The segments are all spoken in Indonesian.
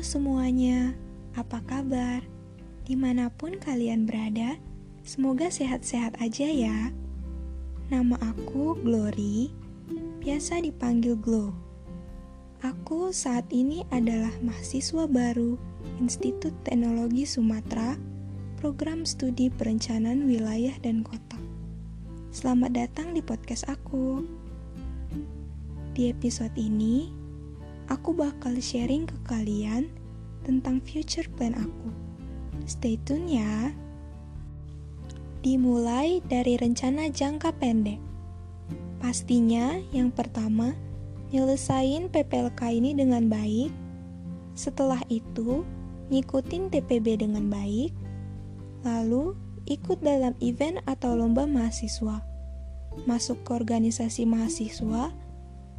semuanya, apa kabar? Di mana pun kalian berada, semoga sehat-sehat aja ya. Nama aku Glory, biasa dipanggil Glow. Aku saat ini adalah mahasiswa baru Institut Teknologi Sumatera, program studi perencanaan wilayah dan kota. Selamat datang di podcast aku. Di episode ini, aku bakal sharing ke kalian tentang future plan aku. Stay tune ya. Dimulai dari rencana jangka pendek. Pastinya yang pertama, nyelesain PPLK ini dengan baik. Setelah itu, ngikutin TPB dengan baik. Lalu, ikut dalam event atau lomba mahasiswa. Masuk ke organisasi mahasiswa.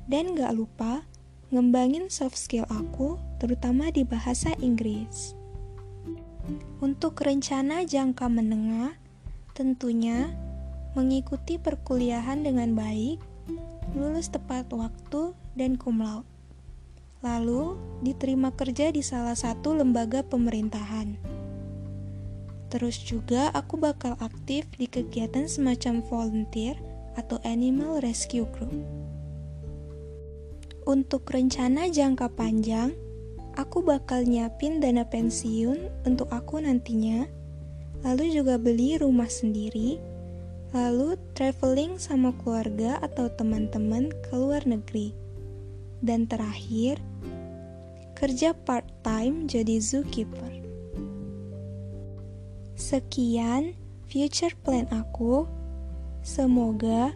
Dan gak lupa, ngembangin soft skill aku, terutama di bahasa Inggris. Untuk rencana jangka menengah, tentunya mengikuti perkuliahan dengan baik, lulus tepat waktu, dan cum laude. Lalu, diterima kerja di salah satu lembaga pemerintahan. Terus juga aku bakal aktif di kegiatan semacam volunteer atau animal rescue group. Untuk rencana jangka panjang, aku bakal nyiapin dana pensiun untuk aku nantinya, lalu juga beli rumah sendiri, lalu traveling sama keluarga atau teman-teman ke luar negeri. Dan terakhir, kerja part-time jadi zookeeper. Sekian future plan aku. Semoga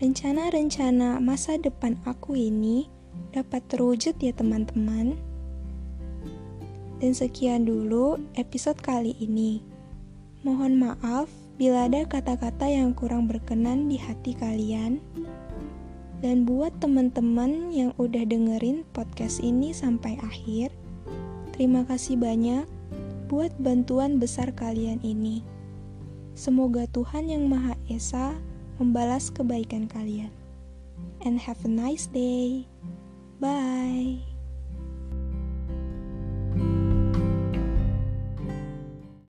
rencana-rencana masa depan aku ini dapat terwujud ya teman-teman. Dan sekian dulu episode kali ini. Mohon maaf bila ada kata-kata yang kurang berkenan di hati kalian. Dan buat teman-teman yang udah dengerin podcast ini sampai akhir, terima kasih banyak buat bantuan besar kalian ini. Semoga Tuhan Yang Maha Esa membalas kebaikan kalian. And have a nice day. Bye.